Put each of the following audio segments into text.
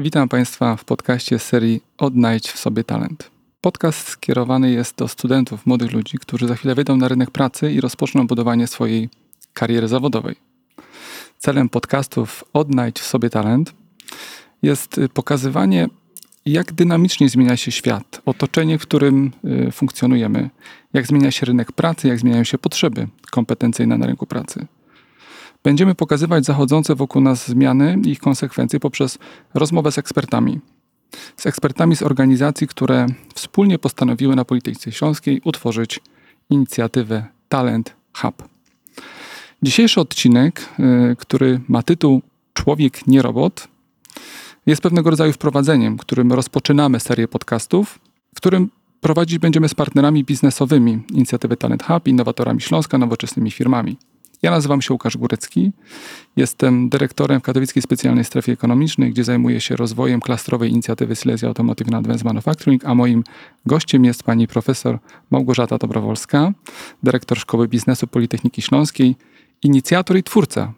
Witam Państwa w podcaście serii Odnajdź w sobie talent. Podcast skierowany jest do studentów, młodych ludzi, którzy za chwilę wejdą na rynek pracy i rozpoczną budowanie swojej kariery zawodowej. Celem podcastów Odnajdź w sobie talent jest pokazywanie, jak dynamicznie zmienia się świat, otoczenie, w którym y, funkcjonujemy, jak zmienia się rynek pracy, jak zmieniają się potrzeby kompetencyjne na rynku pracy. Będziemy pokazywać zachodzące wokół nas zmiany i ich konsekwencje poprzez rozmowę z ekspertami. Z ekspertami z organizacji, które wspólnie postanowiły na Politechnice Śląskiej utworzyć inicjatywę Talent Hub. Dzisiejszy odcinek, y, który ma tytuł Człowiek nie robot, jest pewnego rodzaju wprowadzeniem, którym rozpoczynamy serię podcastów, którym prowadzić będziemy z partnerami biznesowymi inicjatywy Talent Hub, innowatorami Śląska, nowoczesnymi firmami. Ja nazywam się Łukasz Górecki. Jestem dyrektorem w Katowickiej Specjalnej Strefie Ekonomicznej, gdzie zajmuję się rozwojem klastrowej inicjatywy Silesia Automotive and Advanced Manufacturing, a moim gościem jest pani profesor Małgorzata Dobrowolska, dyrektor Szkoły Biznesu Politechniki Śląskiej, inicjator i twórca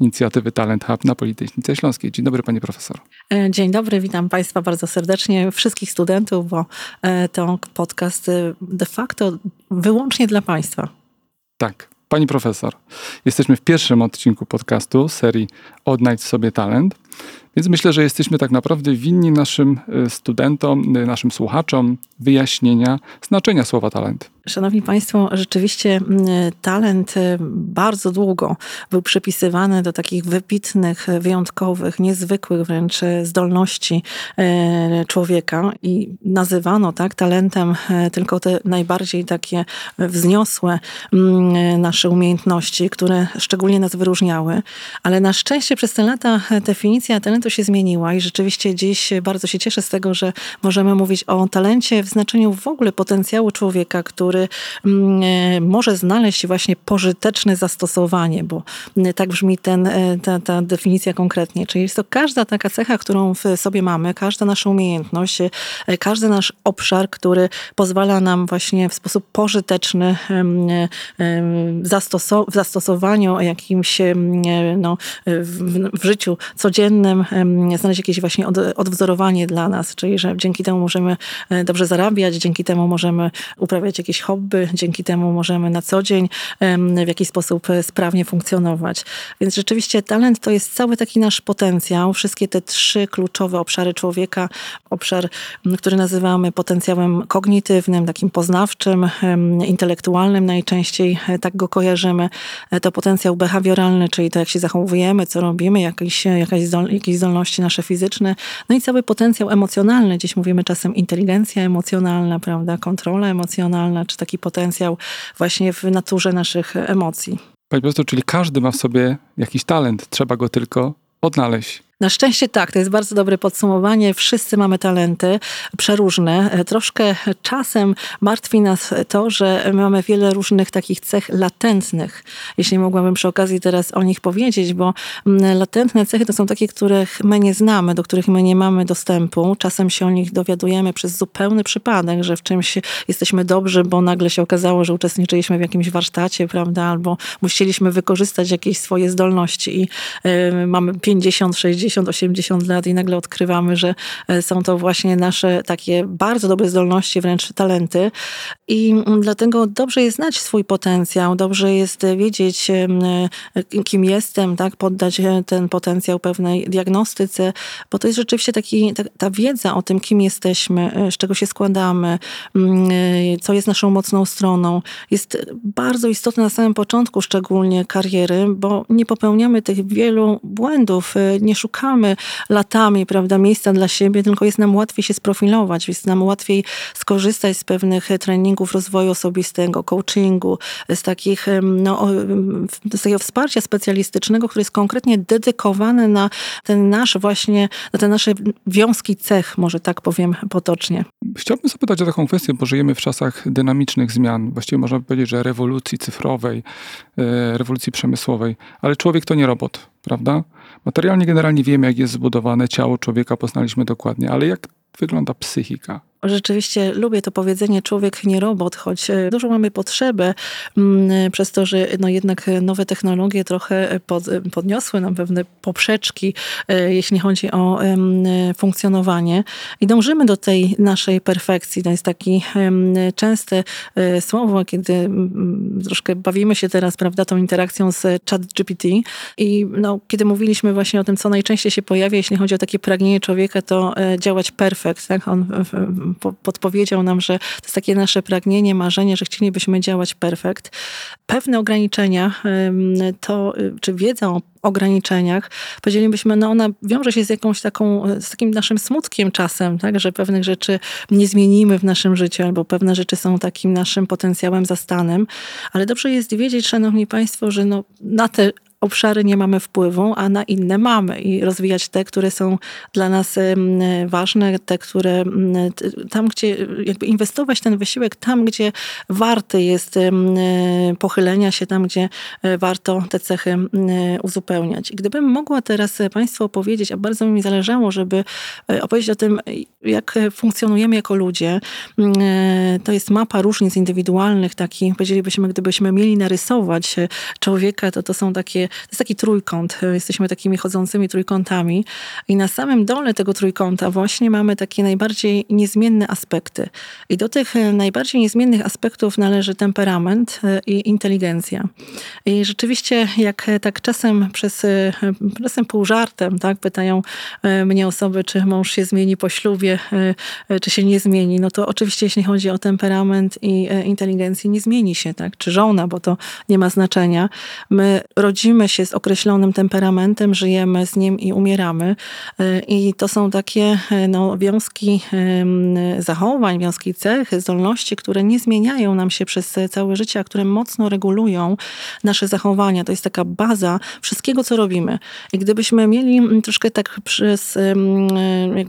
inicjatywy Talent Hub na Politechnice Śląskiej. Dzień dobry, panie profesor. E, dzień dobry, witam państwa bardzo serdecznie, wszystkich studentów, bo e, to podcast e, de facto wyłącznie dla państwa. Tak. Pani profesor, jesteśmy w pierwszym odcinku podcastu serii Odnajdź sobie talent. Więc myślę, że jesteśmy tak naprawdę winni naszym y, studentom, y, naszym słuchaczom wyjaśnienia znaczenia słowa talent. Szanowni Państwo, rzeczywiście talent y, bardzo długo był przypisywany do takich wybitnych, wyjątkowych, niezwykłych wręcz zdolności człowieka i nazywano tak talentem tylko te najbardziej takie wzniosłe nasze umiejętności, które szczególnie nas wyróżniały. Ale na szczęście przez te lata definicja talentu się zmieniła i rzeczywiście dziś bardzo się cieszę z tego, że możemy mówić o talencie w znaczeniu w ogóle potencjału człowieka, który mm, e, może znaleźć właśnie pożyteczne zastosowanie, bo mm, tak brzmi ten, e, ta, ta definicja konkretnie. Czyli jest to każda taka cecha, którą w sobie mamy, każda nasza umiejętność, e, każdy nasz obszar, który pozwala nam właśnie w sposób pożyteczny w zastosowaniu jakimś no, w, w życiu codziennym znaleźć jakieś właśnie od, odwzorowanie dla nas, czyli że dzięki temu możemy e, dobrze zarabiać, dzięki temu możemy uprawiać jakieś hobby, dzięki temu możemy na co dzień w jakiś sposób e, sprawnie funkcjonować. Więc rzeczywiście talent to jest cały taki nasz potencjał, wszystkie te trzy kluczowe obszary człowieka, obszar, który nazywamy potencjałem kognitywnym, takim poznawczym, intelektualnym najczęściej, e, tak go kojarzymy, to potencjał behawioralny, czyli to jak się zachowujemy, co robimy, jakieś, jakaś zdol, jakieś zdolności nasze fizyczne, no i cały potencjał emocjonalny. Dziś mówimy czasem inteligencja emocjonalna, prawda, kontrola emocjonalna, czy taki potencjał właśnie w naturze naszych emocji. Pani profesor, czyli każdy ma w sobie jakiś talent, trzeba go tylko odnaleźć. Na szczęście tak, to jest bardzo dobre podsumowanie. Wszyscy mamy talenty przeróżne. Troszkę czasem martwi nas to, że mamy wiele różnych takich cech latentnych. Jeśli mogłabym przy okazji teraz o nich powiedzieć, bo mm, latentne cechy to są takie, których my nie znamy, do których my nie mamy dostępu. Czasem się o nich dowiadujemy przez zupełny przypadek, że w czymś jesteśmy dobrzy, bo nagle się okazało, że uczestniczyliśmy w jakimś warsztacie, prawda, albo musieliśmy wykorzystać jakieś swoje zdolności i y, mamy 50, 60 70-80 lat i nagle odkrywamy, że e, są to właśnie nasze takie bardzo dobre zdolności, wręcz talenty. I dlatego dobrze jest znać swój potencjał, dobrze jest wiedzieć, e, kim jestem, tak, poddać ten potencjał pewnej diagnostyce, bo to jest rzeczywiście taki, ta, ta wiedza o tym, kim jesteśmy, e, z czego się składamy, co jest naszą mocną stroną, jest bardzo istotna na samym początku szczególnie kariery, bo nie popełniamy tych wielu błędów, nie szukamy szukamy latami, prawda, miejsca dla siebie, tylko jest nam łatwiej się sprofilować, jest nam łatwiej skorzystać z pewnych treningów rozwoju osobistego, coachingu, z takich, no, z takiego wsparcia specjalistycznego, które jest konkretnie dedykowane na ten nasz właśnie, na te nasze wiązki cech, może tak powiem potocznie. Chciałbym zapytać o taką kwestię, bo żyjemy w czasach dynamicznych zmian, właściwie można powiedzieć, że rewolucji cyfrowej, e, rewolucji przemysłowej, ale człowiek to nie robot, prawda? Materialnie generalnie wiemy, jak jest zbudowane ciało człowieka, poznaliśmy dokładnie, ale jak wygląda psychika? Rzeczywiście lubię to powiedzenie człowiek nie robot, choć e, dużo mamy potrzeby mm, przez to, że no jednak nowe technologie trochę pod, podniosły nam pewne poprzeczki, e, jeśli chodzi o funkcjonowanie i dążymy do tej naszej perfekcji. To jest taki częste e, słowo, kiedy troszkę bawimy się teraz, prawda, tą interakcją z chat GPT i no, kiedy mówiliśmy właśnie o tym, co najczęściej się pojawia, jeśli chodzi o takie pragnienie człowieka, to działać perfekt, tak? On podpowiedział nam, że to jest takie nasze pragnienie, marzenie, że chcielibyśmy działać perfekt. Pewne ograniczenia, to, czy wiedza o ograniczeniach, powiedzielibyśmy, no ona wiąże się z jakąś taką, z takim naszym smutkiem czasem, tak, że pewnych rzeczy nie zmienimy w naszym życiu, albo pewne rzeczy są takim naszym potencjałem zastanem, ale dobrze jest wiedzieć, szanowni państwo, że no, na te obszary nie mamy wpływu, a na inne mamy i rozwijać te, które są dla nas ważne, te, które tam, gdzie jakby inwestować ten wysiłek tam, gdzie warty jest pochylenia się, tam, gdzie e, warto te cechy uzupełniać. I gdybym mogła teraz Państwu opowiedzieć, a bardzo mi zależało, żeby e, opowiedzieć o tym, jak funkcjonujemy jako ludzie, e, to jest mapa różnic indywidualnych, taki, powiedzielibyśmy, gdybyśmy mieli narysować człowieka, to to są takie to jest taki trójkąt. Jesteśmy takimi chodzącymi trójkątami i na samym dole tego trójkąta właśnie mamy takie najbardziej niezmienne aspekty. I do tych najbardziej niezmiennych aspektów należy temperament e, i inteligencja. I rzeczywiście, jak tak czasem przez, e, czasem pół żartem, tak, pytają e, mnie osoby, czy mąż się zmieni po ślubie, czy się nie zmieni, no to oczywiście jeśli chodzi o temperament i inteligencję, nie zmieni się, tak, czy żona, bo to nie ma znaczenia. My rodzimy rodzimy się z określonym temperamentem, żyjemy z nim i umieramy. E, I to są takie e, no, wiązki zachowań, wiązki cech, zdolności, które nie zmieniają nam się przez całe życie, a które mocno regulują nasze zachowania. To jest taka baza wszystkiego, co robimy. I gdybyśmy mieli troszkę tak przez,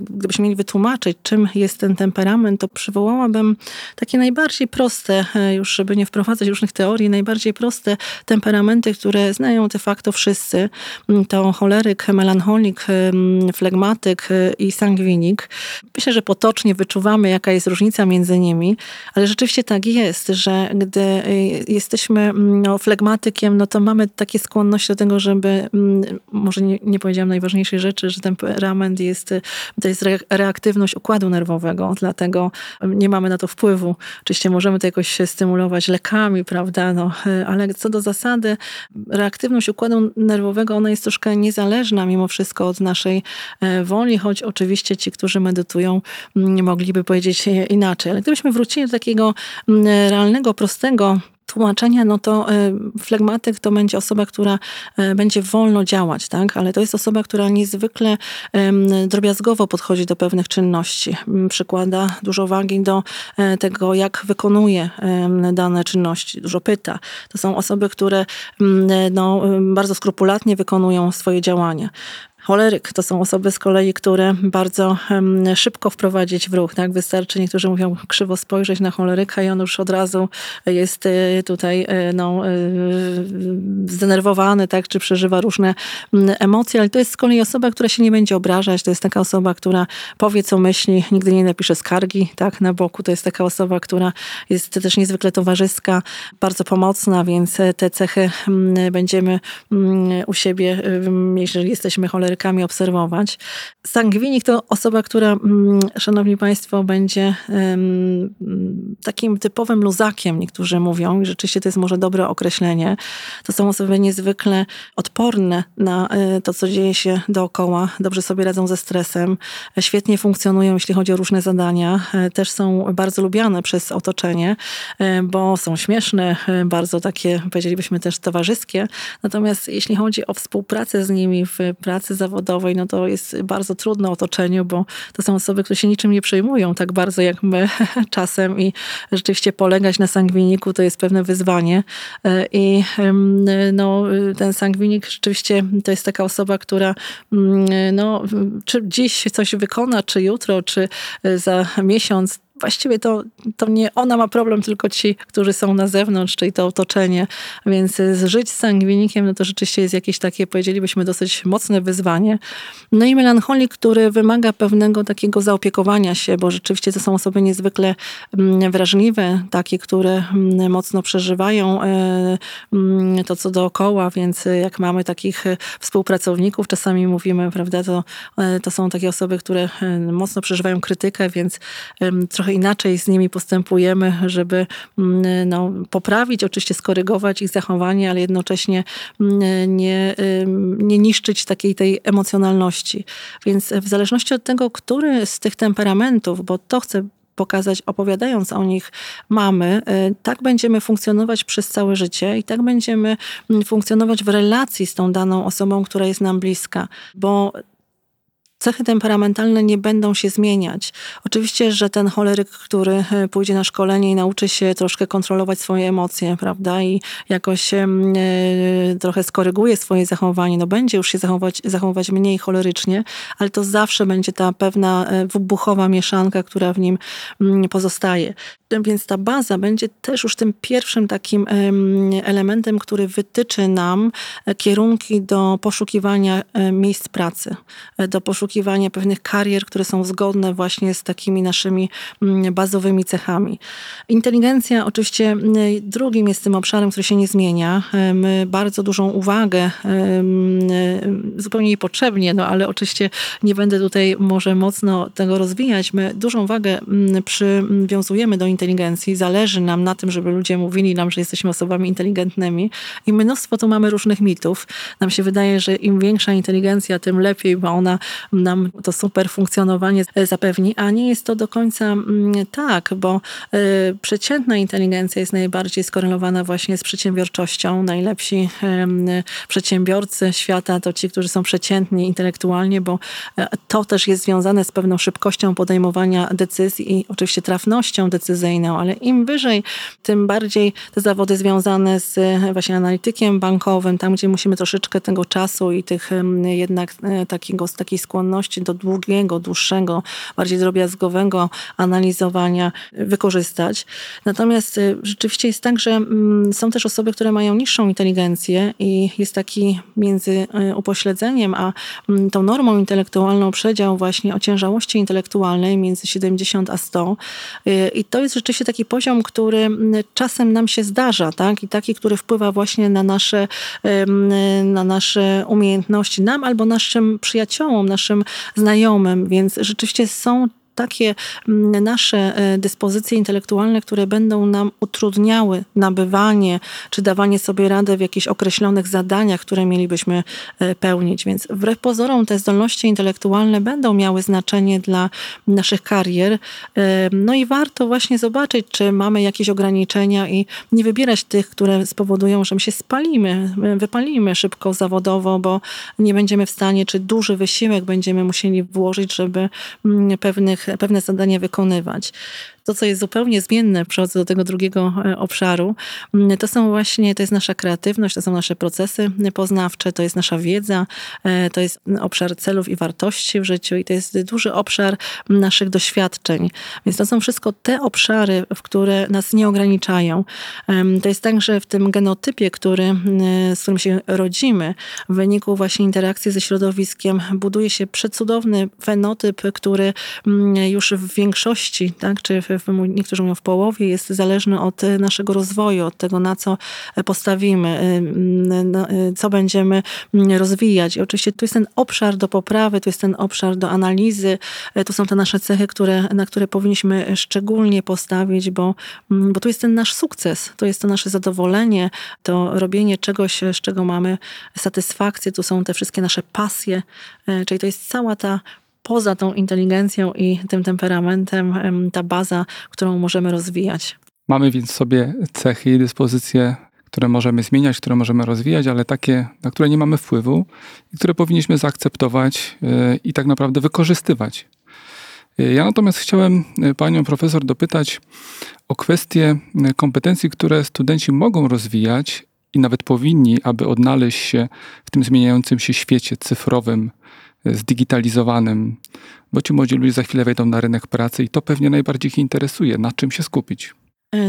gdybyśmy mieli wytłumaczyć, czym jest ten temperament, to przywołałabym takie najbardziej proste, e, już żeby nie wprowadzać różnych teorii, najbardziej proste temperamenty, które znają te de facto wszyscy, mm, to choleryk, melancholik, mm, flegmatyk y, i sangwinik. Myślę, że potocznie wyczuwamy, jaka jest różnica między nimi, ale rzeczywiście tak jest, że gdy y, jesteśmy mm, no, flegmatykiem, no to mamy takie skłonność do tego, żeby, może nie, nie powiedziałam najważniejszej rzeczy, że temperament jest, to jest reaktywność układu nerwowego, dlatego nie mamy na to wpływu. Oczywiście możemy to jakoś stymulować lekami, prawda, no, y, ale co do zasady, reaktywność układu nerwowego, ona jest troszkę niezależna mimo wszystko od naszej e, woli, choć oczywiście ci, którzy medytują, nie mogliby powiedzieć inaczej. Ale gdybyśmy wrócili do takiego realnego, prostego tłumaczenia, no to e, flegmatyk to będzie osoba, która e, będzie wolno działać, tak? ale to jest osoba, która niezwykle drobiazgowo podchodzi do pewnych czynności. Przykłada dużo wagi do e, tego, jak wykonuje dane czynności, dużo pyta. To są osoby, które no, bardzo skrupulatnie wykonują swoje działania. Choleryk to są osoby z kolei, które bardzo szybko wprowadzić w ruch. Tak? Wystarczy, niektórzy mówią, krzywo spojrzeć na choleryka i on już od razu jest e, tutaj e, no, e, zdenerwowany, tak? czy przeżywa różne emocje, ale to jest z kolei osoba, która się nie będzie obrażać. To jest taka osoba, która powie, co myśli, nigdy nie napisze skargi tak? na boku. To jest taka osoba, która jest też niezwykle towarzyska, bardzo pomocna, więc te cechy będziemy u siebie, jeżeli jesteśmy cholerykami, cholerykami obserwować. Sangwinik to osoba, która, mm, szanowni państwo, będzie takim typowym luzakiem, niektórzy mówią. I rzeczywiście to jest może dobre określenie. To są osoby niezwykle odporne na e, to, co dzieje się dookoła. Dobrze sobie radzą ze stresem. Świetnie funkcjonują, jeśli chodzi o różne zadania. E, też są bardzo lubiane przez otoczenie, e, bo są śmieszne, bardzo takie, powiedzielibyśmy też towarzyskie. Natomiast jeśli chodzi o współpracę z nimi w pracy zawodowej, no to jest bardzo trudne otoczeniu, bo to są osoby, które się niczym nie przejmują tak bardzo jak my czasem i rzeczywiście polegać na sangwiniku to jest pewne wyzwanie. E, I no, ten sangwinik rzeczywiście to jest taka osoba, która mm, no, czy dziś coś wykona, czy jutro, czy za miesiąc, właściwie to, to nie ona ma problem, tylko ci, którzy są na zewnątrz, czyli to otoczenie. Więc żyć z sangwinikiem, no to rzeczywiście jest jakieś takie, powiedzielibyśmy, dosyć mocne wyzwanie. No i melancholik, który wymaga pewnego takiego zaopiekowania się, bo rzeczywiście to są osoby niezwykle mm, wrażliwe, takie, które mm, mocno przeżywają e, mm, to, co dookoła, więc jak mamy takich współpracowników, czasami mówimy, prawda, to, to są takie osoby, które mocno przeżywają krytykę, więc trochę inaczej z nimi postępujemy, żeby no, poprawić, oczywiście skorygować ich zachowanie, ale jednocześnie nie, nie niszczyć takiej tej emocjonalności. Więc w zależności od tego, który z tych temperamentów, bo to chcę pokazać, opowiadając o nich mamy, y, tak będziemy funkcjonować przez całe życie i tak będziemy mm, funkcjonować w relacji z tą daną osobą, która jest nam bliska, bo cechy temperamentalne nie będą się zmieniać. Oczywiście, że ten choleryk, który e, pójdzie na szkolenie i nauczy się troszkę kontrolować swoje emocje, prawda, i jakoś e, trochę skoryguje swoje zachowanie, no będzie już się zachować, zachować mniej cholerycznie, ale to zawsze będzie ta pewna e, wybuchowa mieszanka, która w nim mm, pozostaje. Więc ta baza będzie też już tym pierwszym takim elementem, który wytyczy nam kierunki do poszukiwania miejsc pracy, do poszukiwania poszukiwanie pewnych karier, które są zgodne właśnie z takimi naszymi mm, bazowymi cechami. Inteligencja oczywiście mm, drugim jest tym obszarem, który się nie zmienia. My bardzo dużą uwagę, zupełnie niepotrzebnie, no ale oczywiście nie będę tutaj może mocno tego rozwijać. My dużą wagę mm, przywiązujemy do inteligencji. Zależy nam na tym, żeby ludzie mówili nam, że jesteśmy osobami inteligentnymi i mnóstwo tu mamy różnych mitów. Nam się wydaje, że im większa inteligencja, tym lepiej, bo ona nam to super funkcjonowanie zapewni, a nie jest to do końca mm, tak, bo y, przeciętna inteligencja jest najbardziej skorelowana właśnie z przedsiębiorczością. Najlepsi przedsiębiorcy świata to ci, którzy są przeciętni intelektualnie, bo e, to też jest związane z pewną szybkością podejmowania decyzji i oczywiście trafnością decyzyjną, ale im wyżej, tym bardziej te zawody związane z właśnie analitykiem bankowym, tam gdzie musimy troszeczkę tego czasu i tych jednak e, takiego, takiej skłonności skłonności do długiego, dłuższego, bardziej drobiazgowego analizowania wykorzystać. Natomiast y, rzeczywiście jest tak, że mm, są też osoby, które mają niższą inteligencję i jest taki między y, upośledzeniem a mm, tą normą intelektualną przedział właśnie ociężałości intelektualnej między 70 a 100. Y, I to jest rzeczywiście taki poziom, który mm, czasem nam się zdarza, tak? I taki, który wpływa właśnie na nasze, na nasze umiejętności, nam albo naszym przyjaciołom, naszym znajomym, więc rzeczywiście są takie mm, nasze e, dyspozycje intelektualne, które będą nam utrudniały nabywanie czy dawanie sobie radę w jakichś określonych zadaniach, które mielibyśmy e, pełnić. Więc wbrew pozorom te zdolności intelektualne będą miały znaczenie dla naszych karier. E, no i warto właśnie zobaczyć, czy mamy jakieś ograniczenia i nie wybierać tych, które spowodują, że my się spalimy, wypalimy szybko zawodowo, bo nie będziemy w stanie, czy duży wysiłek będziemy musieli włożyć, żeby mm, pewnych pewne zadania wykonywać to, co jest zupełnie zmienne, przechodzę do tego drugiego e, obszaru, mm, to są właśnie, to jest nasza kreatywność, to są nasze procesy poznawcze, to jest nasza wiedza, e, to jest obszar celów i wartości w życiu i to jest duży obszar naszych doświadczeń. Więc to są wszystko te obszary, w które nas nie ograniczają. To jest tak, że w tym genotypie, który, z którym się rodzimy, w wyniku właśnie interakcji ze środowiskiem, buduje się przecudowny fenotyp, który już w większości, tak, czy w niektórzy mówią w połowie, jest zależny od e, naszego rozwoju, od tego, na co e, postawimy, e, co będziemy rozwijać. I oczywiście tu jest ten obszar do poprawy, tu jest ten obszar do analizy, tu są te nasze cechy, które, na które powinniśmy szczególnie postawić, bo, bo tu jest ten nasz sukces, to jest to nasze zadowolenie, to robienie czegoś, z czego mamy satysfakcję, tu są te wszystkie nasze pasje, czyli to jest cała ta poza tą inteligencją i tym temperamentem ta baza, którą możemy rozwijać. Mamy więc sobie cechy i dyspozycje, które możemy zmieniać, które możemy rozwijać, ale takie, na które nie mamy wpływu i które powinniśmy zaakceptować e, i tak naprawdę wykorzystywać. E, ja natomiast chciałem e, panią profesor dopytać o kwestie kompetencji, które studenci mogą rozwijać i nawet powinni, aby odnaleźć się w tym zmieniającym się świecie cyfrowym, zdigitalizowanym, bo ci młodzi ludzie za chwilę wejdą na rynek pracy i to pewnie najbardziej ich interesuje, na czym się skupić.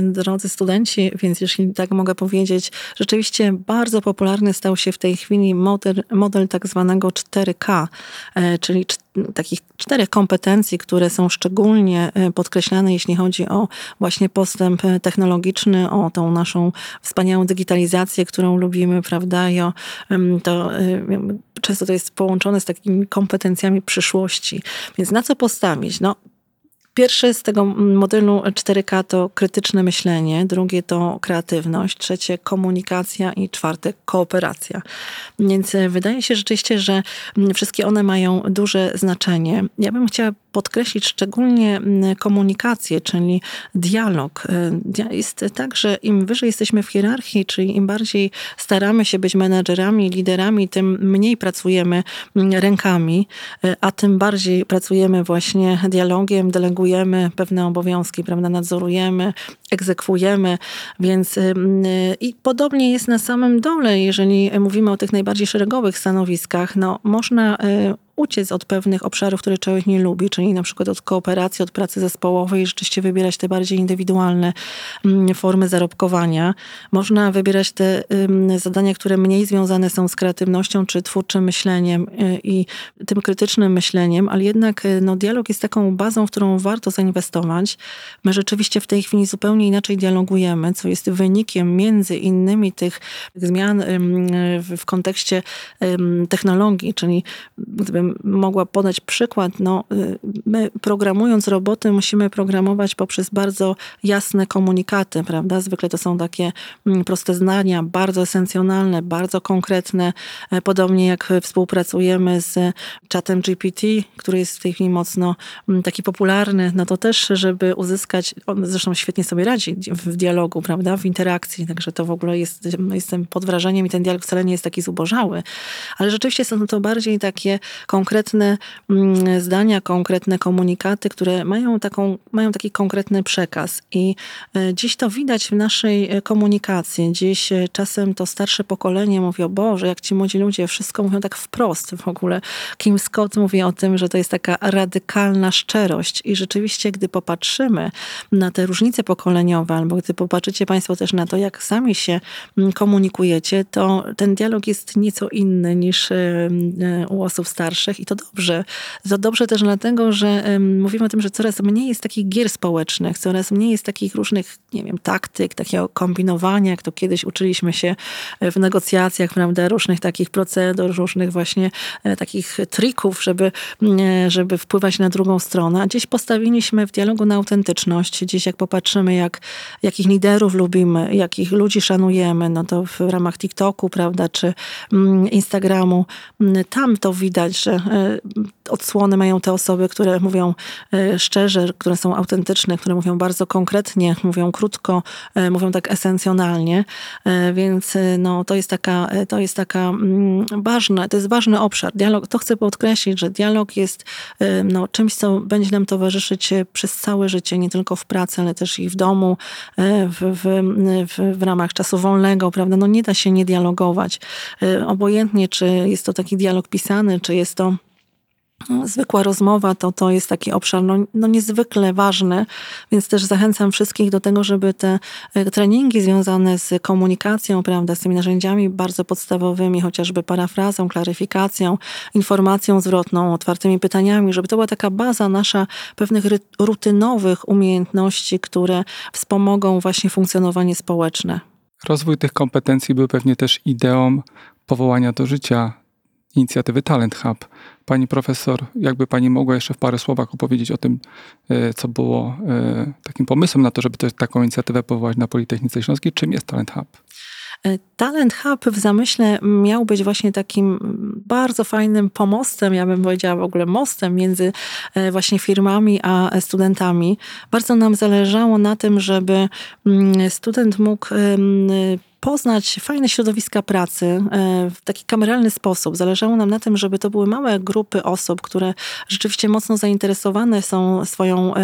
Drodzy studenci, więc jeśli tak mogę powiedzieć, rzeczywiście bardzo popularny stał się w tej chwili model, model tak zwanego 4K, e, czyli takich czterech kompetencji, które są szczególnie e, podkreślane, jeśli chodzi o właśnie postęp e, technologiczny, o tą naszą wspaniałą digitalizację, którą lubimy, prawda? I o, to często to jest połączone z takimi kompetencjami przyszłości. Więc na co postawić? No, Pierwsze z tego modelu 4K to krytyczne myślenie, drugie to kreatywność, trzecie komunikacja i czwarte kooperacja. Więc wydaje się rzeczywiście, że wszystkie one mają duże znaczenie. Ja bym chciała podkreślić szczególnie komunikację, czyli dialog. E, jest tak, że im wyżej jesteśmy w hierarchii, czyli im bardziej staramy się być menedżerami, liderami, tym mniej pracujemy rękami, e, a tym bardziej pracujemy właśnie dialogiem, delegujemy pewne obowiązki, prawda, nadzorujemy, egzekwujemy, więc y, i podobnie jest na samym dole, jeżeli mówimy o tych najbardziej szeregowych stanowiskach, no można y, uciec od pewnych obszarów, które człowiek nie lubi, czyli na przykład od kooperacji, od pracy zespołowej i rzeczywiście wybierać te bardziej indywidualne mm, formy zarobkowania. Można wybierać te zadania, które mniej związane są z kreatywnością czy twórczym myśleniem y, i tym krytycznym myśleniem, ale jednak y, no, dialog jest taką bazą, w którą warto zainwestować. My rzeczywiście w tej chwili zupełnie inaczej dialogujemy, co jest wynikiem między innymi tych zmian w kontekście technologii, czyli gdybym mogła podać przykład, no, y, my programując roboty musimy programować poprzez bardzo jasne komunikaty, prawda? Zwykle to są takie mm, proste zdania, bardzo esencjonalne, bardzo konkretne. E, podobnie jak współpracujemy z czatem GPT, który jest w tej chwili mocno mm, taki popularny, no to też, żeby uzyskać, on zresztą świetnie sobie radzi w dialogu, prawda? W interakcji, także to w ogóle jest, jestem pod wrażeniem i ten dialog wcale nie jest taki zubożały, ale rzeczywiście są to bardziej takie konkretne mm, zdania, konkretne komunikaty, które mają, taką, mają taki konkretny przekaz. I e, dziś to widać w naszej e, komunikacji. Dziś e, czasem to starsze pokolenie mówi, o Boże, jak ci młodzi ludzie wszystko mówią tak wprost w ogóle. Kim Scott mówi o tym, że to jest taka radykalna szczerość. I rzeczywiście, gdy popatrzymy na te różnice pokoleniowe, albo gdy popatrzycie Państwo też na to, jak sami się mm, komunikujecie, to ten dialog jest nieco inny niż u osób starszych i to dobrze. To dobrze też dlatego, że mówimy o tym, że coraz mniej jest takich gier społecznych, coraz mniej jest takich różnych, nie wiem, taktyk, takiego kombinowania, jak to kiedyś uczyliśmy się w negocjacjach, prawda, różnych takich procedur, różnych właśnie e, takich trików, żeby, e, żeby wpływać na drugą stronę. A gdzieś postawiliśmy w dialogu na autentyczność. Gdzieś jak popatrzymy, jak, jakich liderów lubimy, jakich ludzi szanujemy, no to w ramach TikToku, prawda, czy mm, Instagramu, mm, tam to widać, że e, odsłony mają te osoby, które mówią e, szczerze, które są autentyczne, które mówią bardzo konkretnie, mówią krótko, e, mówią tak esencjonalnie, więc no, to jest taka, to jest taka mm, ważna, to jest ważny obszar. Dialog, to chcę podkreślić, że dialog jest no, czymś, co będzie nam towarzyszyć przez całe życie, nie tylko w pracy, ale też i w domu, w, w, w, w ramach czasu wolnego, prawda? No nie da się nie dialogować. Obojętnie, czy jest to taki dialog pisany, czy jest to zwykła rozmowa, to to jest taki obszar no, no niezwykle ważny, więc też zachęcam wszystkich do tego, żeby te e, treningi związane z komunikacją, prawda, z tymi narzędziami bardzo podstawowymi, chociażby parafrazą, klaryfikacją, informacją zwrotną, otwartymi pytaniami, żeby to była taka baza nasza pewnych rutynowych umiejętności, które wspomogą właśnie funkcjonowanie społeczne. Rozwój tych kompetencji był pewnie też ideą powołania do życia inicjatywy Talent Hub. Pani profesor, jakby pani mogła jeszcze w parę słowach opowiedzieć o tym, e, co było e, takim pomysłem na to, żeby też taką inicjatywę powołać na Politechnice Śląskiej. Czym jest Talent Hub? E, Talent Hub w zamyśle miał być właśnie takim bardzo fajnym pomostem, ja bym powiedziała w ogóle mostem między właśnie firmami a studentami. Bardzo nam zależało na tym, żeby mm, student mógł poznać fajne środowiska pracy e, w taki kameralny sposób. Zależało nam na tym, żeby to były małe grupy osób, które rzeczywiście mocno zainteresowane są swoją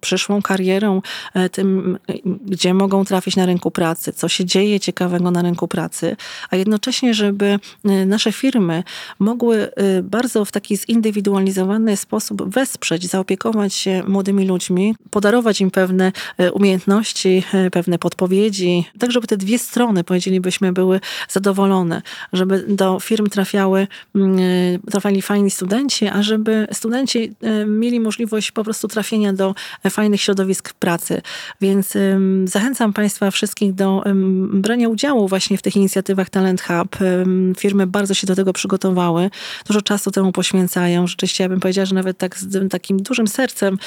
przyszłą karierą, e, tym, gdzie mogą trafić na rynku pracy, co się dzieje ciekawego na rynku pracy, a jednocześnie, żeby nasze firmy mogły bardzo w taki zindywidualizowany sposób wesprzeć, zaopiekować się młodymi ludźmi, podarować im pewne umiejętności, pewne podpowiedzi, tak żeby te dwie strony, powiedzielibyśmy, były zadowolone, żeby do firm trafiały, mm, trafiali fajni studenci, a żeby studenci e, mieli możliwość po prostu trafienia do fajnych środowisk pracy. Więc zachęcam Państwa wszystkich do brania udziału właśnie w tych inicjatywach Talent Hub. Firmy bardzo się do tego przygotowały, dużo czasu temu poświęcają. Rzeczywiście ja bym powiedziała, że nawet tak z takim dużym sercem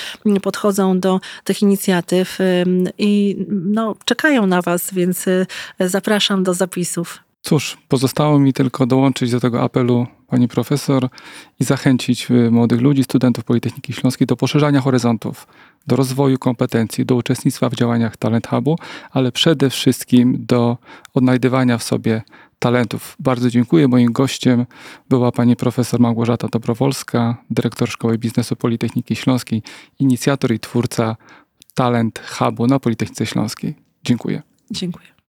podchodzą do tych inicjatyw i no, czekają na Was, więc zapraszam do zapisów. Cóż, pozostało mi tylko dołączyć do tego apelu pani profesor i zachęcić y, młodych ludzi, studentów Politechniki Śląskiej do poszerzania horyzontów, do rozwoju kompetencji, do uczestnictwa w działaniach Talent Hubu, ale przede wszystkim do odnajdywania w sobie talentów. Bardzo dziękuję. Moim gościem była pani profesor Małgorzata Dobrowolska, dyrektor Szkoły Biznesu Politechniki Śląskiej, inicjator i twórca Talent Hubu na Politechnice Śląskiej. Dziękuję. Dziękuję.